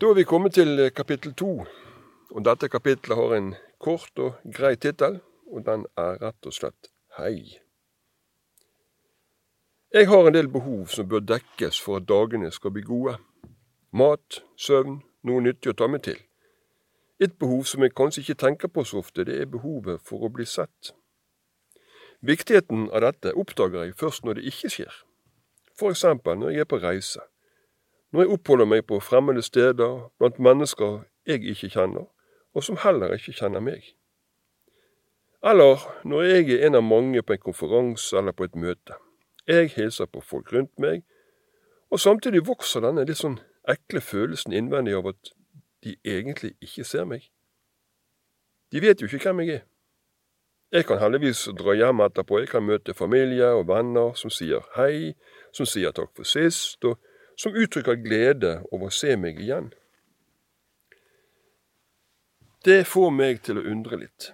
Da er vi kommet til kapittel to. Og dette kapittelet har en kort og grei tittel, og den er rett og slett Hei. Jeg har en del behov som bør dekkes for at dagene skal bli gode. Mat, søvn, noe nyttig å ta med til. Et behov som jeg kanskje ikke tenker på så ofte, det er behovet for å bli sett. Viktigheten av dette oppdager jeg først når det ikke skjer. For eksempel når jeg er på reise når jeg oppholder meg på fremmede steder blant mennesker jeg ikke kjenner, og som heller ikke kjenner meg. Eller når jeg er en av mange på en konferanse eller på et møte. Jeg hilser på folk rundt meg, og samtidig vokser denne litt sånn ekle følelsen innvendig av at de egentlig ikke ser meg. De vet jo ikke hvem jeg er. Jeg kan heldigvis dra hjem etterpå, jeg kan møte familie og venner som sier hei, som sier takk for sist, og som uttrykker glede over å se meg igjen. Det får meg til å undre litt.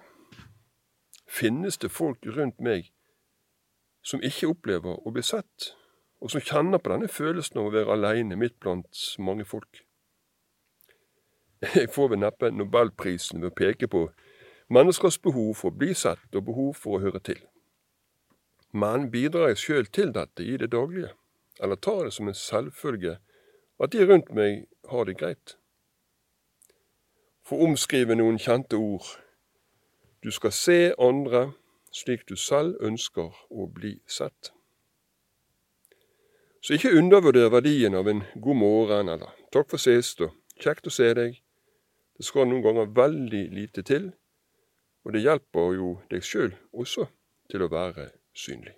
Finnes det folk rundt meg som ikke opplever å bli sett, og som kjenner på denne følelsen av å være aleine midt blant mange folk? Jeg får vel neppe nobelprisen ved å peke på menneskers behov for å bli sett og behov for å høre til. Men bidrar jeg sjøl til dette i det daglige? Eller tar det som en selvfølge at de rundt meg har det greit. For omskrive noen kjente ord du skal se andre slik du selv ønsker å bli sett. Så ikke undervurder verdien av en god morgen eller takk for sist og kjekt å se deg. Det skal noen ganger veldig lite til, og det hjelper jo deg sjøl også til å være synlig.